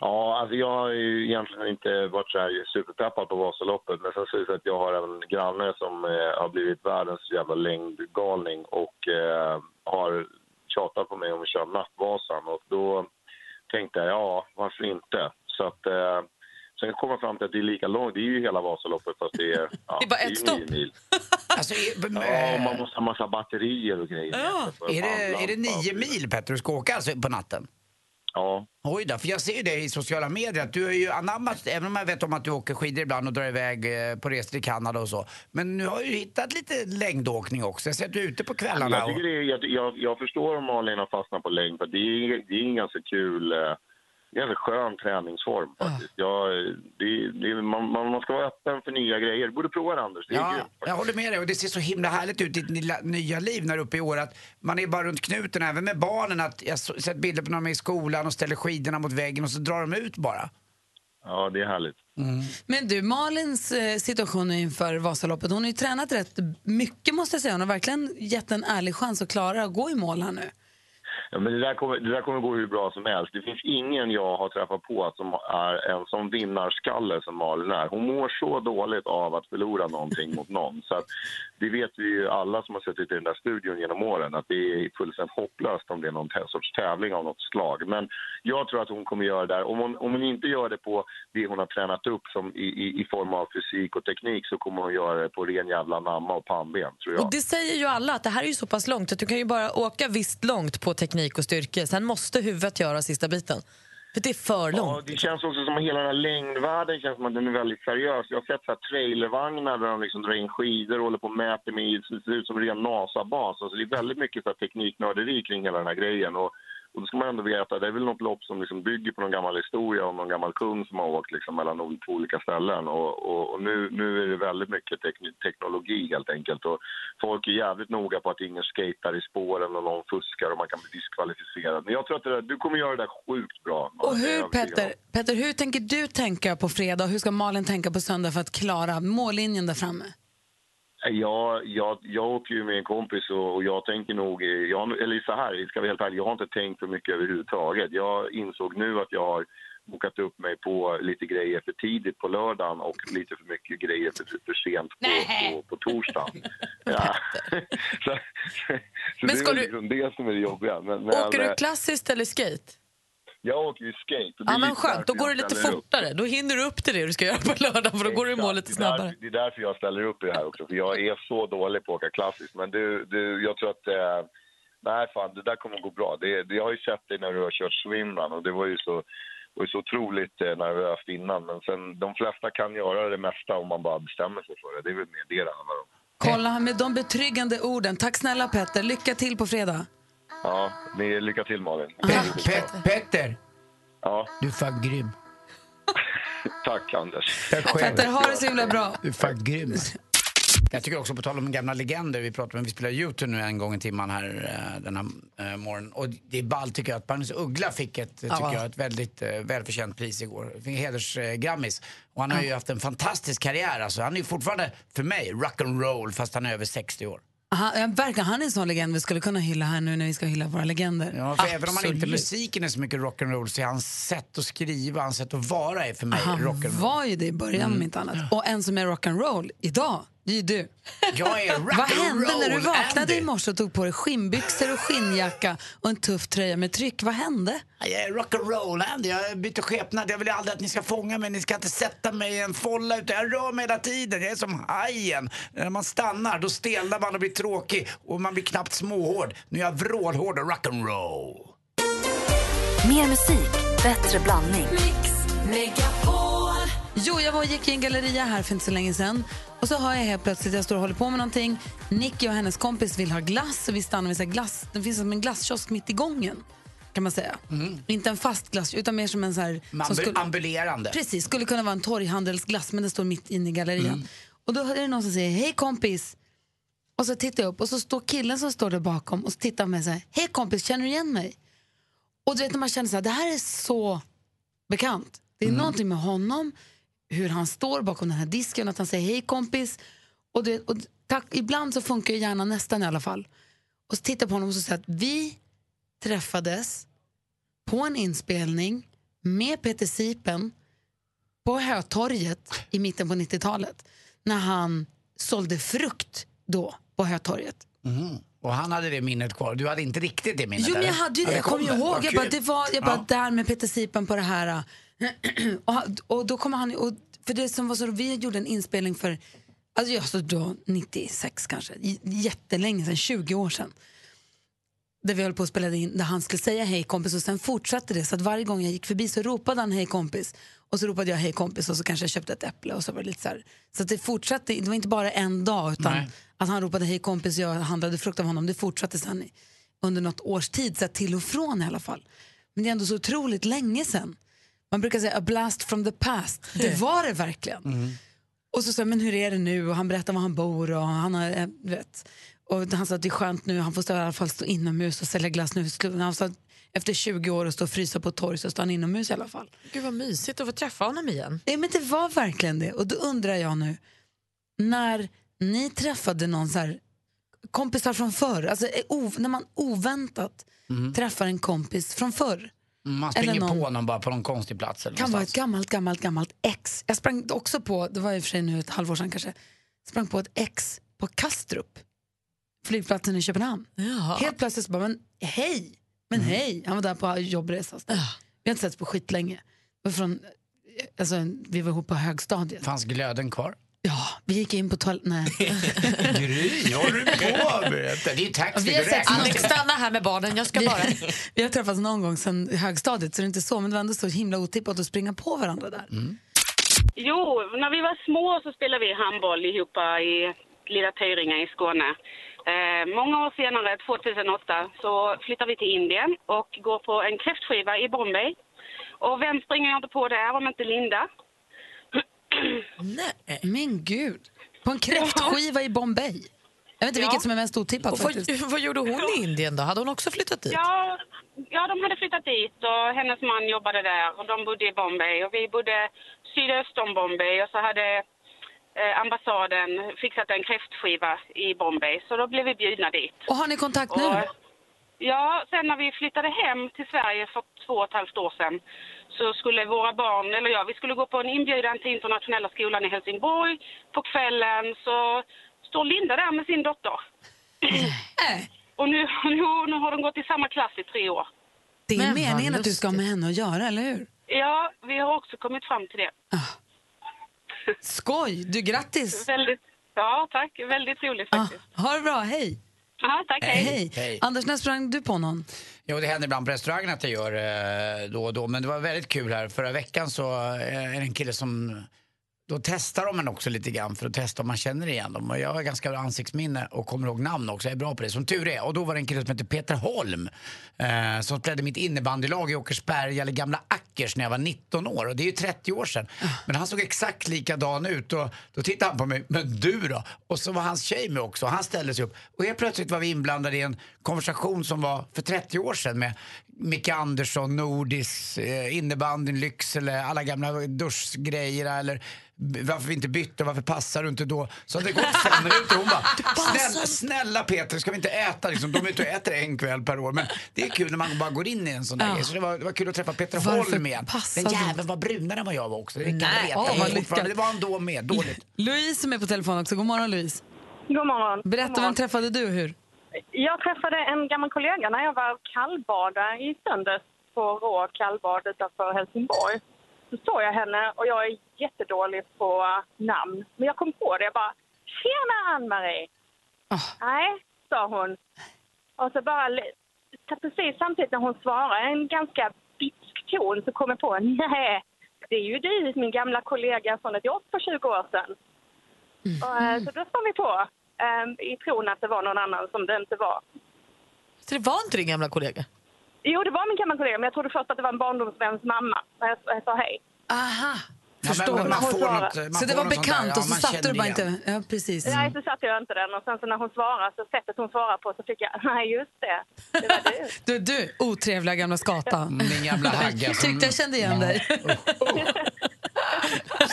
Ja, alltså jag har ju egentligen inte varit så här superpeppad på Vasaloppet men sen så är det så att jag har en granne som eh, har blivit världens jävla längdgalning och eh, har tjatat på mig om att köra Nattvasan och då tänkte jag ja, varför inte? Så att eh, Sen kommer man fram till att det är lika långt. Det är ju hela Vasaloppet fast det är, ja, Det är bara ett stopp. mil. Alltså, är, Ja, man måste ha massa batterier och grejer. Ja. Är, det, är det nio mil Petter du ska åka alltså på natten? Oj då, för jag ser ju det i sociala medier att du har ju anammat, även om jag vet om att du åker skidor ibland och drar iväg eh, på resor till Kanada och så. Men nu har du ju hittat lite längdåkning också. Jag ser att du är ute på kvällarna. Jag, tycker det är, jag, jag, jag förstår om Malin har fastnat på längd, för det är, det är en ganska kul, det är en ganska skön träningsform faktiskt. Jag, det, det, man, man ska vara öppen för nya grejer. Du borde prova det Anders, det Ja, grymt. jag håller med dig och det ser så himla härligt ut i ditt nya liv när du är uppe i år att man är bara runt knuten även med barnen. Att jag har sett bilder på när de är i skolan och ställer skidorna mot väggen och så drar de ut bara. Ja, det är härligt. Men du, Malins eh, situation inför Vasaloppet, hon har ju tränat rätt mycket måste jag säga. Hon har verkligen gett en ärlig chans att klara att gå i mål här nu. Ja, men det, där kommer, det där kommer gå hur bra som helst. Det finns ingen jag har träffat på som är en sån vinnarskalle som Malin är. Hon mår så dåligt av att förlora någonting mot någon. Så att, det vet vi ju alla som har suttit i den där studion genom åren att det är fullständigt hopplöst om det är någon sorts tävling av något slag. Men jag tror att hon kommer göra det där. Om hon, om hon inte gör det på det hon har tränat upp som i, i, i form av fysik och teknik så kommer hon göra det på ren jävla namma och pannben, tror jag. Och det säger ju alla att det här är ju så pass långt att du kan ju bara åka visst långt på teknik och styrka. Sen måste huvudet göra sista biten. För det är för långt. Ja, det känns också som att hela den här längdvärlden känns som att den är väldigt seriös. Jag har sett så här trailervagnar där de liksom drar in skidor och håller på och mäter med, det ser ut som en ren NASA-bas. Alltså det är väldigt mycket så här tekniknörderi kring hela den här grejen. Och, och då ska man ändå veta, det är väl något lopp som liksom bygger på någon gammal historia om någon gammal kung som har åkt liksom mellan olika ställen. Och, och, och nu, nu är det väldigt mycket tekni- teknologi helt enkelt. Och folk är jävligt noga på att ingen skater i spåren och någon fuskar och man kan bli diskvalificerad. Men jag tror att där, du kommer göra det där sjukt bra. Och hur. Petter, Petter, hur tänker du tänka på fredag hur ska Malin tänka på söndag för att klara mållinjen där framme? Jag, jag, jag åker ju med en kompis och, och jag tänker nog, jag, eller så här, ska vi helt ärlig, jag har inte tänkt för mycket överhuvudtaget. Jag insåg nu att jag har bokat upp mig på lite grejer för tidigt på lördagen och lite för mycket grejer för, för sent på, på, på torsdagen. Ja. så, så Men det är väl du- liksom det som är det jobbiga. Men, Åker men, du eh, klassiskt eller skate? Jag åker ju skate. det Ja men skönt, då går det lite ställer upp. fortare. Då hinner du upp till det du ska göra på lördag för då går du i mål lite Det är därför- snabbare. Det är därför jag ställer upp i det här också, för jag är så dålig på att åka klassiskt. Men du, du, jag tror att... Eh, nej, fan, det där kommer att gå bra. Det, det, jag har ju sett dig när du har kört swimrun och det var ju så, var ju så otroligt eh, nervöst innan. Men sen, de flesta kan göra det mesta om man bara bestämmer sig för det. Det är väl mer det det handlar om. Kolla med de betryggande orden. Tack snälla Petter, lycka till på fredag. Ja, ni, lycka till Malin. Pet- Petter, Ja, du är fan grym. tack Anders. Petter, ha det så himla bra. Du är fan grym. Jag tycker också, på tal om gamla legender, vi pratar om, vi spelar Youtube nu en gång i timmen här eh, den här eh, morgonen. Och det är ballt tycker jag att Magnus Uggla fick ett, tycker Ja. jag, ett väldigt eh, välförtjänt pris igår. Fick hedersgrammis. Och han har ju haft en fantastisk karriär alltså. Han är ju fortfarande, för mig, rock'n'roll fast han är över 60 år. Han, verkar han är en sån legend vi skulle kunna hylla här nu när vi ska hylla våra legender? Ja, för även om han inte musiken är så mycket rock'n'roll så är hans sätt att skriva, hans sätt att vara är för mig Han rock'n'roll. var ju det i början Mm. om inte annat. Och en som är rock'n'roll idag, det är du. Jag är Vad hände när du vaknade Andy. i morse och tog på dig skinnbyxor och skinnjacka och en tuff tröja med tryck? Vad hände? Jag är rock'n'roll Andy, jag byter skepnad. Jag vill aldrig att ni ska fånga mig, ni ska inte sätta mig i en folla utan jag rör mig hela tiden. Jag är som hajen. När man stannar då stelnar man och blir tråkig och man blir knappt småhård. Nu är jag vrålhård och rock'n'roll. Mer musik, bättre blandning. Jo, jag var och gick i en galleria här för inte så länge sedan. Och så har jag helt plötsligt, jag står och håller på med någonting. Nicky och hennes kompis vill ha glass och vi stannar vid så här glass. Det finns som en glasskiosk mitt i gången. Kan man säga. Inte en fast glass, utan mer som en så här... Blir skulle- ambulerande. Precis, skulle kunna vara en torghandelsglass men den står mitt inne i gallerian. Och då är det någon som säger hej kompis. Och så tittar jag upp och så står killen som står där bakom och så tittar på mig och säger hej kompis, känner du igen mig? Och du vet när man känner så här, det här är så bekant. Det är någonting med honom, hur han står bakom den här disken, att han säger hej kompis. Och, det, och tack, ibland så funkar ju hjärnan nästan i alla fall. Och så tittar på honom och så säger att vi träffades på en inspelning med Peter Sipen på Hötorget i mitten på 90-talet när han sålde frukt då på Hötorget. Mhm. Och han hade det minnet kvar. Du hade inte riktigt det minnet? Jo, men jag hade ju det. Jag kommer ihåg. Jag bara, det var, jag bara Ja. där med Peter Sipen på det här. och, och då kommer han... Och, för det som var så, vi gjorde en inspelning för, alltså jag stod då 96 kanske, jättelänge sedan, 20 år sedan. Där vi höll på att spela in, där han skulle säga hej kompis och sen fortsatte det. Så att varje gång jag gick förbi så ropade han hej kompis. Och så ropade jag hej kompis och så kanske jag köpte ett äpple och så var det lite så här. Så att det fortsatte, det var inte bara en dag utan Nej. att han ropade hej kompis och jag handlade frukt av honom. Det fortsatte sen under något års tid, så till och från i alla fall. Men det är ändå så otroligt länge sedan. Man brukar säga a blast from the past. Det var det verkligen. Och så sa men hur är det nu? Och han berättar var han bor och han har, eh, vet. Och han sa att det är skönt nu, han får stå, i alla fall stå inomhus och sälja glass nu. Han sa efter 20 år och stå och frysa på torg så står han inomhus i alla fall. Gud vad mysigt att få träffa honom igen. Nej, men det var verkligen det. Och då undrar jag nu, när ni träffade någon så här, kompisar från förr, alltså eh, när man oväntat Mm. träffar en kompis från förr. Man Eller springer någon- på någon bara på någon konstig plats. Eller kan vara ett gammalt, gammalt, gammalt ex. Jag sprang också på, det var i och för sig nu ett halvår sedan kanske, sprang på ett ex på Kastrup, flygplatsen i Köpenhamn. Helt plötsligt så bara, men hej, men Mm. hej. Han var där på jobbresa. Vi har inte setts på skitlänge. Det Från, alltså, vi var ihop på högstadiet. Fanns glöden kvar? Ja, vi gick in på toaletten. Nej. Gry, håller du på med? Det är ju taxi, Vi har inte. Stanna här med barnen, jag ska vi, bara... vi har träffats någon gång sedan högstadiet, så det är inte så, men det var ändå så himla otippat att springa på varandra där. Jo, när vi var små så spelade vi handboll ihop i lilla Tyringe i Skåne. Eh, många år senare, 2008, så flyttar vi till Indien och går på en kräftskiva i Bombay. Och vem springer jag inte på där om inte Linda? Nej. Men gud. På en kräftskiva i Bombay. Jag vet inte Ja. vilket som är mest otippat Och vad, vad gjorde hon i Indien då? Hade hon också flyttat dit? Ja, ja, de hade flyttat dit och hennes man jobbade där och de bodde i Bombay och vi bodde sydöst om Bombay och så hade eh, ambassaden fixat en kräftskiva i Bombay så då blev vi bjudna dit. Och har ni kontakt nu? Och, ja, sen när vi flyttade hem till Sverige för två och ett halvt år sedan så skulle våra barn, eller ja, vi skulle gå på en inbjudan till internationella skolan i Helsingborg. På kvällen så står Linda där med sin dotter. och nu, nu, nu har de gått i samma klass i tre år. Det är Men meningen att du ska ha med henne att göra, eller hur? Ja, vi har också kommit fram till det. Skoj! Du, grattis! Väldigt, ja, tack. Väldigt roligt Ah, faktiskt. ha det bra, hej! Ja, tack. Hej. Hej. Hej. Anders, när sprang du på någon? Jo, det händer ibland på restaurangen att jag gör eh, då och då. Men det var väldigt kul här. Förra veckan så eh, är det en kille som... Då testar de en också lite grann för att testa om man känner igen dem. Och jag har ganska bra ansiktsminne och kommer ihåg namn också. Jag är bra på det, som tur är. Och då var det en kille som hette Peter Holm eh, som spelade mitt innebandylag i Åkersberga, eller gamla Ackers, när jag var 19 år. Och det är ju 30 år sedan. Men han såg exakt likadan ut. Och då tittade han på mig, men du då? Och så var hans tjej med också. Han ställde sig upp. Och helt plötsligt var vi inblandade i en konversation som var för 30 år sedan med Micke Andersson, Nordis, eh, innebandyn, Lycksele, alla gamla duschgrejer eller varför vi inte bytte, varför passar du inte då? Så hade det gått fem minuter och hon bara, snälla, snälla Peter, ska vi inte äta liksom? De är ute och äter en kväll per år. Men det är kul när man bara går in i en sån där Ja. grej. Så det var, det var kul att träffa Peter Varför Holm igen. Den jäveln var brunare än vad jag var också. Det Nej, åh, vad lyckat. det var han då med, dåligt. Louise som är på telefon också. God morgon Louise. God morgon. Berätta, God morgon. vem träffade du och hur? Jag träffade en gammal kollega när jag var kallbada i söndags på Rå kallbad utanför Helsingborg. Så såg jag henne och jag är jättedålig på namn. Men jag kom på det. Jag bara, tjena Ann-Marie! Nej, sa hon. Och så bara, precis samtidigt när hon svarade, en ganska bitsk ton, så kom jag på, nej, det är ju du, min gamla kollega från ett jobb för 20 år sedan. Och, eh, så då sprang vi på, i tron att det var någon annan som det inte var. Så det var inte din gamla kollega? Jo, det var min gamla kollega, men jag trodde först att det var en barndomsväns mamma när jag, jag sa hej. Aha, Ja, förstår. man får något, man så det var bekant där, och ja, så satte du bara igen. inte... Ja, precis. Nej, så satte jag inte den. Och sen så när hon svarade, så sättet hon svarade på, så fick jag, nej just det, det var du. Du, du, otrevliga gamla skata. Min gamla hagga som- Tyckte jag kände igen dig.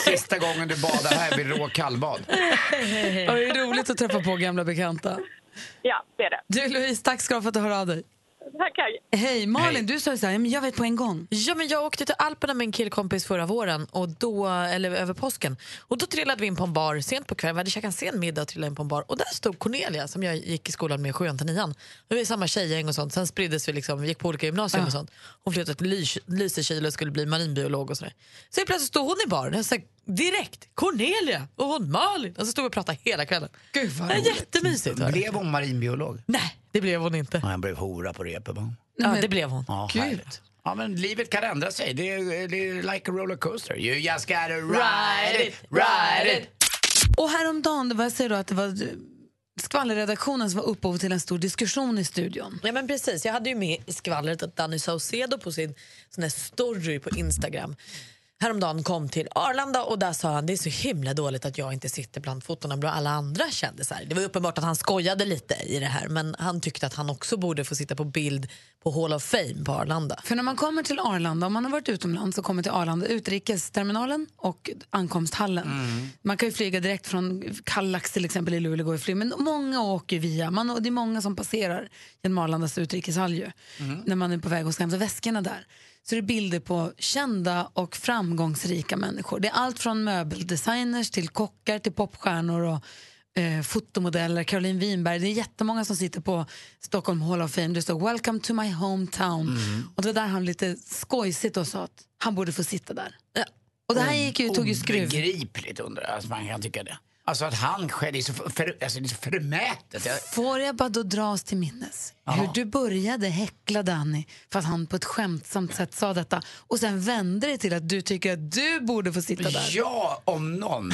Sista gången du badar här vid Rå kallbad. Och det är roligt att träffa på gamla bekanta. Ja, det är det. Du Louise, tack ska du ha för att du hör av dig. Tackar. Hej, Malin, du sa ju så här, "Ja, men jag vet på en gång. Ja, men jag åkte till Alperna med en killkompis förra våren, och då, eller över påsken. Och Då trillade vi in på en bar sent på kvällen. Vi hade käkat en sen middag och trillade in på en bar. Och där stod Cornelia som jag gick i skolan med 7 till 9 Vi var i samma tjejgäng och sånt. Sen spriddes vi, liksom, vi gick på olika gymnasium och sånt. Hon flyttade till Lys- Lysekil och skulle bli marinbiolog och sådär. Så plötsligt stod hon i baren. Jag sa, direkt, Cornelia och hon Malin. Och så stod vi och pratade hela kvällen. Gud vad det är jättemysigt. Blev hon marinbiolog? Nej, det blev hon inte. Ja, jag blev hora på repet. va? Ja, det blev hon. Ja, Gud. härligt. Ja, men livet kan ändra sig. Det är, det är like a rollercoaster. You just gotta ride it, ride it. Och häromdagen, det var, jag säger då att det var skvallerredaktionen som var upphov till en stor diskussion i studion. Ja, men precis. Jag hade ju med i skvallret att Danny Saucedo på sin sån här story på Instagram häromdagen kom till Arlanda och där sa han det är så himla dåligt att jag inte sitter bland fotona bland alla andra kändisar. Det var uppenbart att han skojade lite i det här men han tyckte att han också borde få sitta på bild på Hall of Fame på Arlanda. För när man kommer till Arlanda, om man har varit utomlands och kommer till Arlanda, utrikesterminalen och ankomsthallen. Man kan ju flyga direkt från Kallax till exempel i Luleå, går flyg, men många åker via, man, och det är många som passerar genom Arlandas utrikeshall ju, när man är på väg och ska hämta väskorna där. Så det är bilder på kända och framgångsrika människor. Det är allt från möbeldesigners till kockar till popstjärnor och eh, fotomodeller, Caroline Winberg. Det är jättemånga som sitter på Stockholm Hall of Fame. Det står “Welcome to my hometown”. Och det var där han lite skojsigt och sa att han borde få sitta där. Och det här gick ju, tog ju skruv. Obegripligt undrar jag, alltså man kan tycka det. Alltså att han själv, det är så, för, alltså det är så förmätet. Jag, Får jag bara då dra oss till minnes hur du började häckla Danny för att han på ett skämtsamt sätt sa detta och sen vände det till att du tycker att du borde få sitta där. Jag om någon,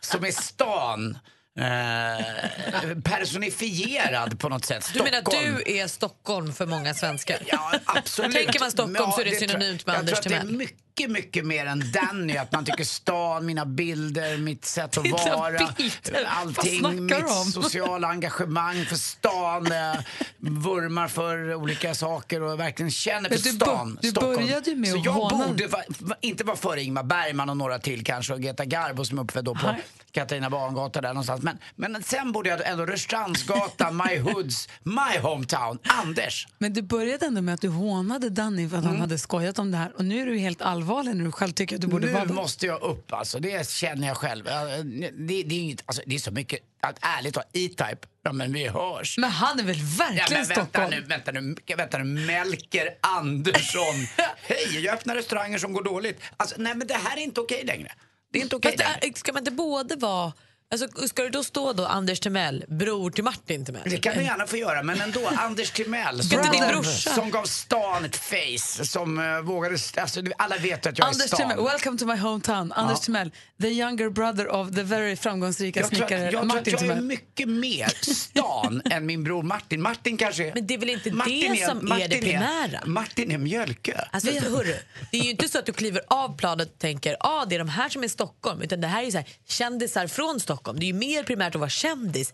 som är stan eh, personifierad på något sätt. Du menar att Stockholm. du är Stockholm för många svenskar? Ja, absolut. Tänker man Stockholm Ja, så är det, jag. synonymt med jag Anders tror att det är Timell. Mycket, mycket mer än Danny. Att man tycker stan, mina bilder, mitt sätt att Dina vara. bilder? Allting, mitt om? sociala engagemang för stan. eh, Vurmar för olika saker och verkligen känner för du stan. du Stockholm. började ju med Så jag håna- borde va, va, inte vara före Ingmar Bergman och några till kanske och Greta Garbo som är uppfödd då på Nej. Katarina Barngata där någonstans. Men, men sen borde jag ändå Rörstrandsgatan, My Hoods, My Hometown, Anders. Men du började ändå med att du hånade Danny för att han hade skojat om det här och nu är du helt allvarlig när du själv tycker att du borde nu vara där. måste jag upp alltså, det känner jag själv. Det, det, är, inget, alltså, det är så mycket, att ärligt talat, E-Type, ja men vi hörs. Men han är väl verkligen Ja, men vänta Stockholm? nu, vänta nu, vänta nu, Melker Andersson. Hej, jag öppnar restauranger som går dåligt. Alltså, nej men det här är inte okej längre. Det är inte okej längre. ska man inte både vara... Alltså, ska det då stå då Anders Timell, bror till Martin Timell? Det kan du gärna få göra, men ändå. Anders Timell som, gav, som gav stan ett face. Som uh, vågade... Alltså, alla vet att jag Anders är stan. Timell, welcome to my hometown. Anders Timell, the younger brother of the very framgångsrika Jag tror, att, snickare jag, tror Martin att jag är Timell. mycket mer stan än min bror Martin. Martin kanske är... Men det är väl inte Martin det som är det primära? Martin är mjölkö. Alltså, hörru, det är ju inte så att du kliver av planet och tänker ah, det är de här som är Stockholm. Utan det här är ju så här, kändisar från Stockholm. Det är ju mer primärt att vara kändis.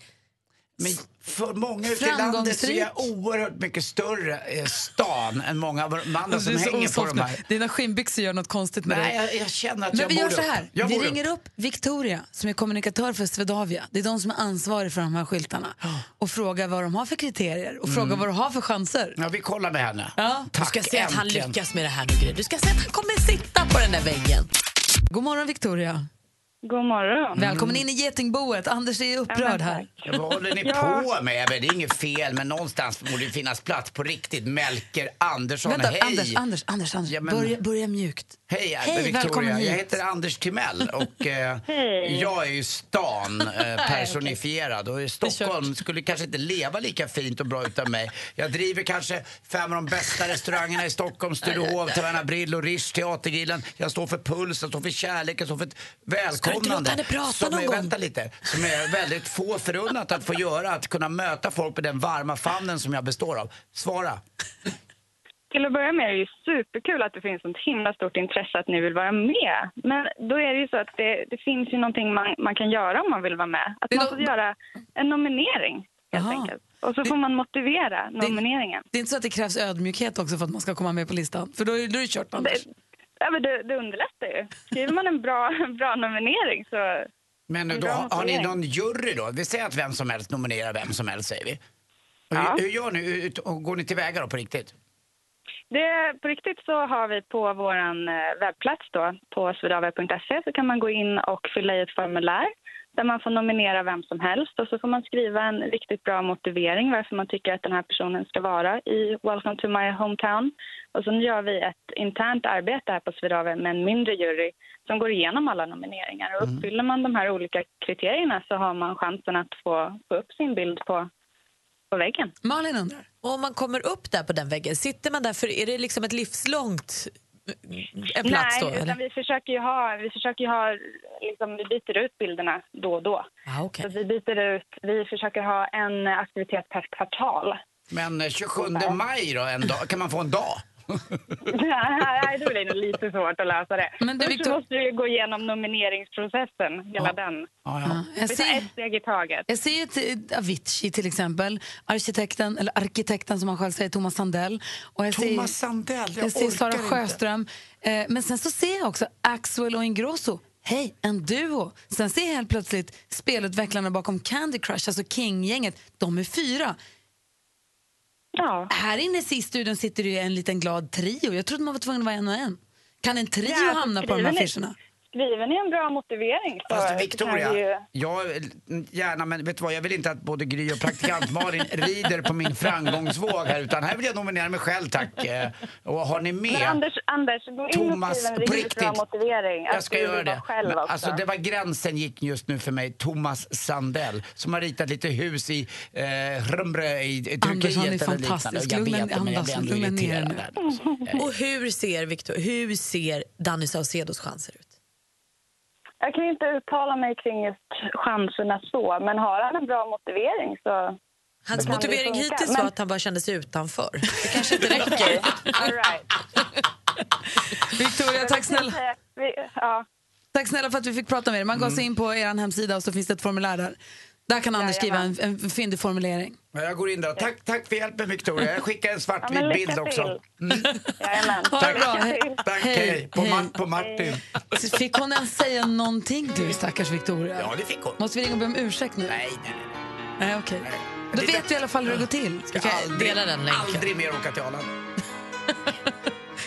Men för många ute i landet så är jag oerhört mycket större eh, stan än många av de andra som Du är så hänger på de här. Dina skinnbyxor gör något konstigt med Nej, dig. jag, jag känner att Men jag vi gör så upp. här. Jag Vi ringer upp Victoria som är kommunikatör för Swedavia. Det är de som är ansvariga för de här skyltarna. Och frågar vad de har för kriterier och frågar vad de har för chanser. Ja, vi kollar med henne. Ja. Du ska se att han äntligen. lyckas med det här nu. Du ska se att han kommer sitta på den där väggen. God morgon Victoria. God morgon. Välkommen in i getingboet. Anders är upprörd här. Ja, vad håller ni Ja. på med? Det är inget fel, men någonstans borde det finnas plats på riktigt. Melker Andersson, Vänta, hej! Anders, Anders, Anders, Anders. Ja, men- börja, börja mjukt. Hej, Hej, Victoria. välkommen hit. Jag heter Anders Timell och eh, jag är ju stan eh, personifierad. Och Stockholm skulle kanske inte leva lika fint och bra utan mig. Jag driver kanske fem av de bästa restaurangerna i Stockholm. Sturehof, Taverna Brill och Rish, Teatergrillen. Jag står för puls, jag står för kärlek, jag står för ett välkomnande. som någon är, gång? Vänta lite. Som är väldigt få förunnat att få göra. Att kunna möta folk med den varma famnen som jag består av. Svara. Till att börja med är det ju superkul att det finns ett himla stort intresse att ni vill vara med. Men då är det ju så att det, det finns ju någonting man, man kan göra om man vill vara med. Att Det man får göra en nominering helt Aha. enkelt. Och så får man motivera nomineringen. Det är inte så att det krävs ödmjukhet också för att man ska komma med på listan? För då är då är det kört. Det, ja, men det, det underlättar ju. Skriver man en bra, bra nominering så... Men En då, har, har ni någon jury då? Vi säger att vem som helst nominerar vem som helst, säger vi. Hur, hur gör ni? Hur- Går ni tillväga då på riktigt? Det, på riktigt så har vi på vår webbplats då, på swedavia.se så kan man gå in och fylla i ett formulär där man får nominera vem som helst och så får man skriva en riktigt bra motivering varför man tycker att den här personen ska vara i Welcome to my hometown. Och sen gör vi ett internt arbete här på Swedavia med en mindre jury som går igenom alla nomineringar. Och uppfyller man de här olika kriterierna så har man chansen att få, få upp sin bild på, på väggen. Malin undrar. Och om man kommer upp där på den väggen, sitter man där för är det liksom ett livslångt en plats Nej, då? utan Eller? vi försöker ju ha, vi försöker ju ha, liksom, vi byter ut bilderna då och då. Ah, okay. Så vi byter ut, vi försöker ha en aktivitet per kvartal. Men eh, 27 maj då, en dag, kan man få en dag? Nej, det blir nog lite svårt att lösa det. Men du, Först Victor- måste vi gå igenom nomineringsprocessen, hela den. Ja, jag Vi tar ser- ett steg i taget. Jag ser till Avicii till exempel, arkitekten, eller arkitekten som han själv säger, Thomas Sandell. Och jag ser, Thomas Sandell, jag jag ser Sara. Sjöström. Eh, men sen så ser jag också Axwell och Ingrosso. Hej, en duo. Sen ser jag helt plötsligt spelutvecklarna bakom Candy Crush, alltså King-gänget. De är fyra. Här inne i studion sitter det en liten glad trio. Jag trodde man var tvungen att vara en och en. Kan en trio Ja, hamna på de här affischerna? Skriver ni en bra motivering så Fast Victoria, vi ju... jag gärna, men vet du vad, jag vill inte att både Gry och praktikant Malin rider på min framgångsvåg här, utan här vill jag nominera mig själv, tack. Eh, Och har ni med... Men Anders, Anders, gå in Thomas, och skriv en riktigt bra motivering. Jag ska göra det. Själv Men, också. alltså, det var gränsen gick just nu för mig. Thomas Sandell som har ritat lite hus i eh, Hrumbre i, i Anders, han är Turkiet fantastisk. Jag Lugna- vet det, men jag Anders, blir ändå lugna ner där. Och hur ser, Victor, hur ser Danny Saucedos chanser ut? Jag kan inte uttala mig kring just chanserna så, men har han en bra motivering så... Hans motivering hittills Men- var att han bara kände sig utanför. Det kanske inte räcker. All right. Victoria, tack snälla. Vi, ja. Tack snälla för att vi fick prata med er. Man går Mm. sig in på er hemsida och så finns det ett formulär där. Där kan Anders skriva en, en fyndig formulering. Ja, Jag går in där. Tack, tack för hjälpen Victoria. Jag skickar en Ja, svartvit lycka bild också. till. Mm. Ha det bra. Hej. Tack, Hej. hej. På, Hej. Ma- på Martin. Fick hon ens säga någonting du stackars Victoria? Ja, det fick hon. Måste vi ringa och be om ursäkt nu? Nej, nej, nej. okej. Då vet vi i alla fall hur det går till. Ska aldrig, aldrig mer åka till Arlanda.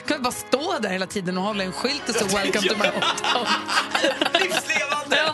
Kan vi bara stå där hela tiden och hålla en skylt och så “Welcome to my hometown”? Livslevande!